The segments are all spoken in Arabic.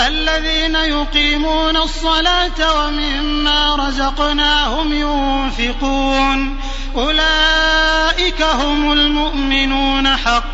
الذين يقيمون الصلاة ومما رزقناهم ينفقون. أولئك هم المؤمنون حقا.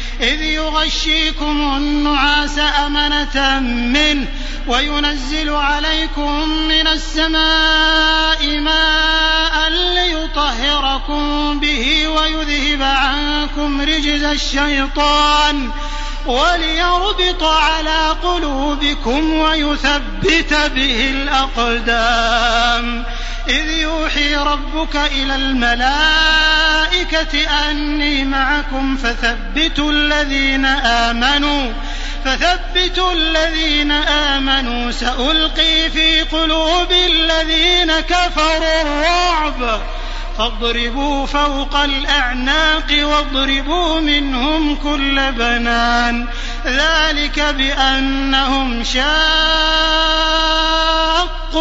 إذ يغشيكم النعاس أمنة منه وينزل عليكم من السماء ماء ليطهركم به ويذهب عنكم رجز الشيطان وليربط على قلوبكم ويثبت به الأقدام. إذ يوحي ربك إلى الملائكة أني معكم فثبتوا الذين آمنوا فثبتوا الذين آمنوا. سألقي في قلوب الذين كفروا الرعب. فاضربوا فوق الأعناق واضربوا منهم كل بنان. ذلك بأنهم شاقوا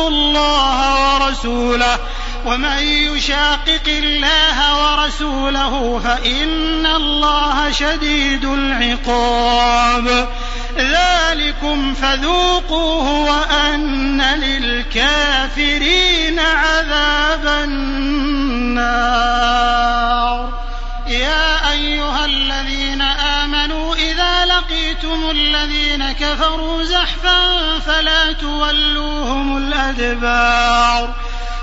الله ورسوله. ومن يشاقق الله ورسوله فإن الله شديد العقاب. ذلكم فذوقوه وأن للكافرين عذاب يا أيها الذين آمنوا إذا لقيتم الذين كفروا زحفا فلا تولوهم الأدبار.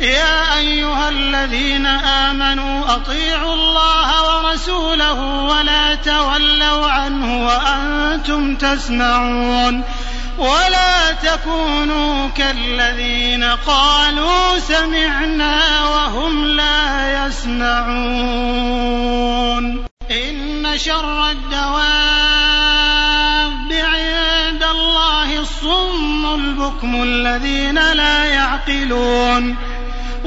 يا أيها الذين آمنوا أطيعوا الله ورسوله ولا تولوا عنه وأنتم تسمعون ولا تكونوا كالذين قالوا سمعنا وهم لا يسمعون إن شر الدواب عند الله الصم البكم الذين لا يعقلون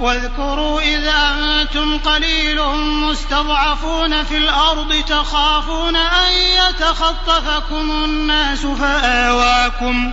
واذكروا إذ أنتم قليل مستضعفون في الأرض تخافون أن يتخطفكم الناس فآواكم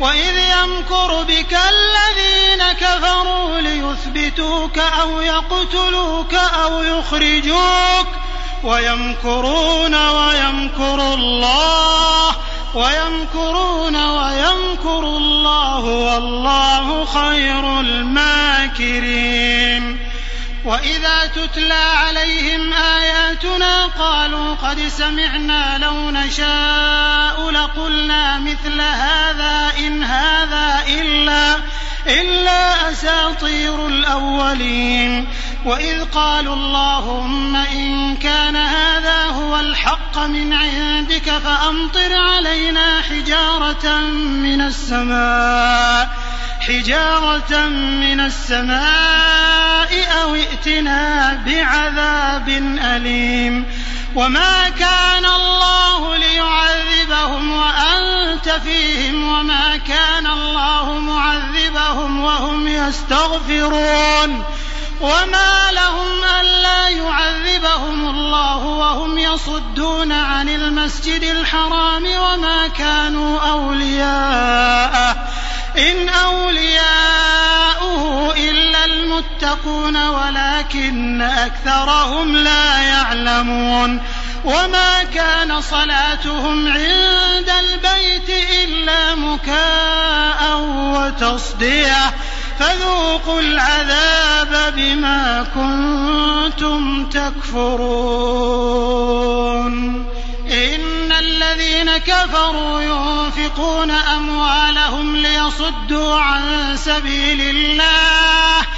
وإذ يمكر بك الذين كفروا ليثبتوك أو يقتلوك أو يخرجوك ويمكرون ويمكر الله ويمكرون ويمكر الله والله خير الماكرين وإذا تتلى عليهم آياتنا قالوا قد سمعنا لو نشاء لقلنا مثل هذا إن هذا إلا إلا أساطير الأولين. وإذ قالوا اللهم إن كان هذا هو الحق من عندك فأمطر علينا حجارة من السماء. حجارة من السماء أو ائتنا بعذاب أليم. وما كان الله ليعذبهم وأنت فيهم وما كان الله معذبهم وهم يستغفرون. وما لهم ألا يعذبهم الله وهم يصدون عن المسجد الحرام وما كانوا أولياءه المتقون ولكن أكثرهم لا يعلمون وما كان صلاتهم عند البيت إلا مكاء وتصدية فذوقوا العذاب بما كنتم تكفرون إن الذين كفروا ينفقون أموالهم ليصدوا عن سبيل الله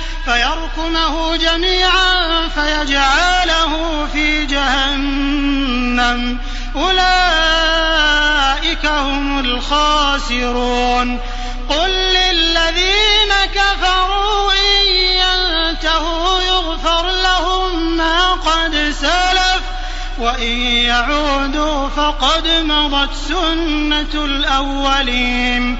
فيركمه جميعا فيجعله في جهنم. أولئك هم الخاسرون. قل للذين كفروا إن ينتهوا يغفر لهم ما قد سلف وإن يعودوا فقد مضت سنة الأولين.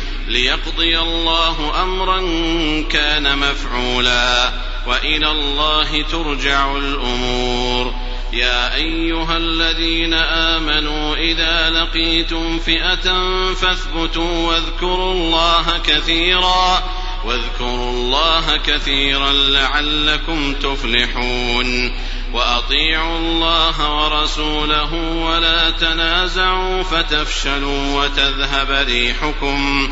ليقضي الله أمرا كان مفعولا وإلى الله ترجع الأمور. يا أيها الذين آمنوا إذا لقيتم فئة فاثبتوا واذكروا الله كثيرا واذكروا الله كثيرا لعلكم تفلحون. وأطيعوا الله ورسوله ولا تنازعوا فتفشلوا وتذهب ريحكم.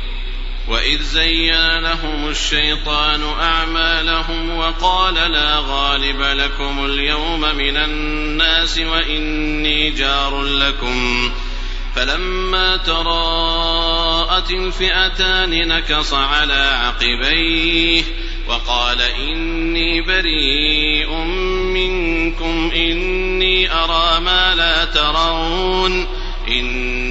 واذ زين لهم الشيطان اعمالهم وقال لا غالب لكم اليوم من الناس واني جار لكم فلما تراءت الفئتان نكص على عقبيه وقال اني بريء منكم اني ارى ما لا ترون إني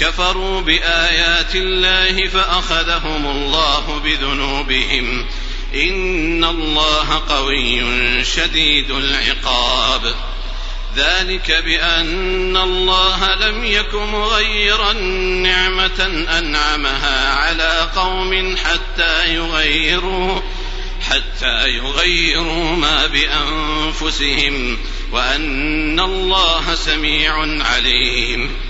كفروا بآيات الله فأخذهم الله بذنوبهم. إن الله قوي شديد العقاب. ذلك بأن الله لم يك مغيرا نعمة أنعمها على قوم حتى يغيروا حتى يغيروا ما بأنفسهم وأن الله سميع عليم.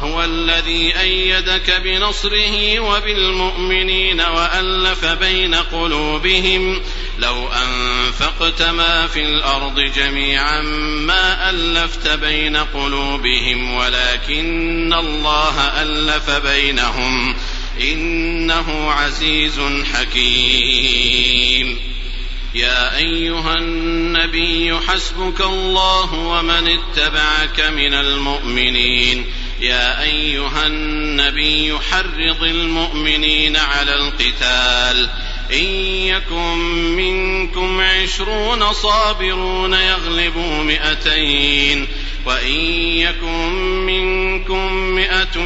هو الذي أيدك بنصره وبالمؤمنين وألف بين قلوبهم. لو أنفقت ما في الأرض جميعا ما ألفت بين قلوبهم ولكن الله ألف بينهم. إنه عزيز حكيم. يا أيها النبي حسبك الله ومن اتبعك من المؤمنين. يا أيها النبي حرض المؤمنين على القتال. إن يكن منكم عشرون صابرون يغلبوا مئتين. وإن يكن منكم مئة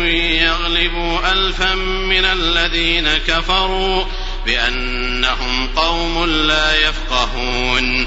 يغلبوا الفا من الذين كفروا بأنهم قوم لا يفقهون.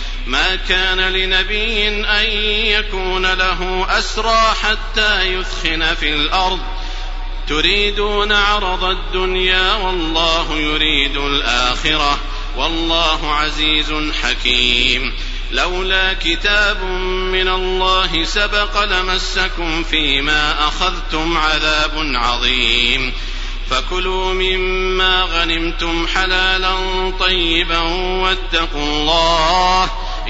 ما كان لنبي أن يكون له أسرى حتى يثخن في الأرض. تريدون عرض الدنيا والله يريد الآخرة. والله عزيز حكيم. لولا كتاب من الله سبق لمسكم فيما أخذتم عذاب عظيم. فكلوا مما غنمتم حلالا طيبا واتقوا الله.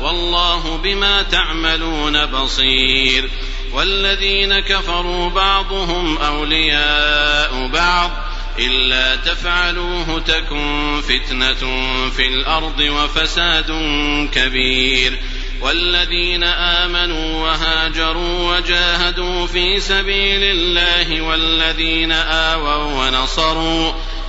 والله بما تعملون بصير. والذين كفروا بعضهم أولياء بعض. إلا تفعلوه تكن فتنة في الأرض وفساد كبير. والذين آمنوا وهاجروا وجاهدوا في سبيل الله والذين آووا ونصروا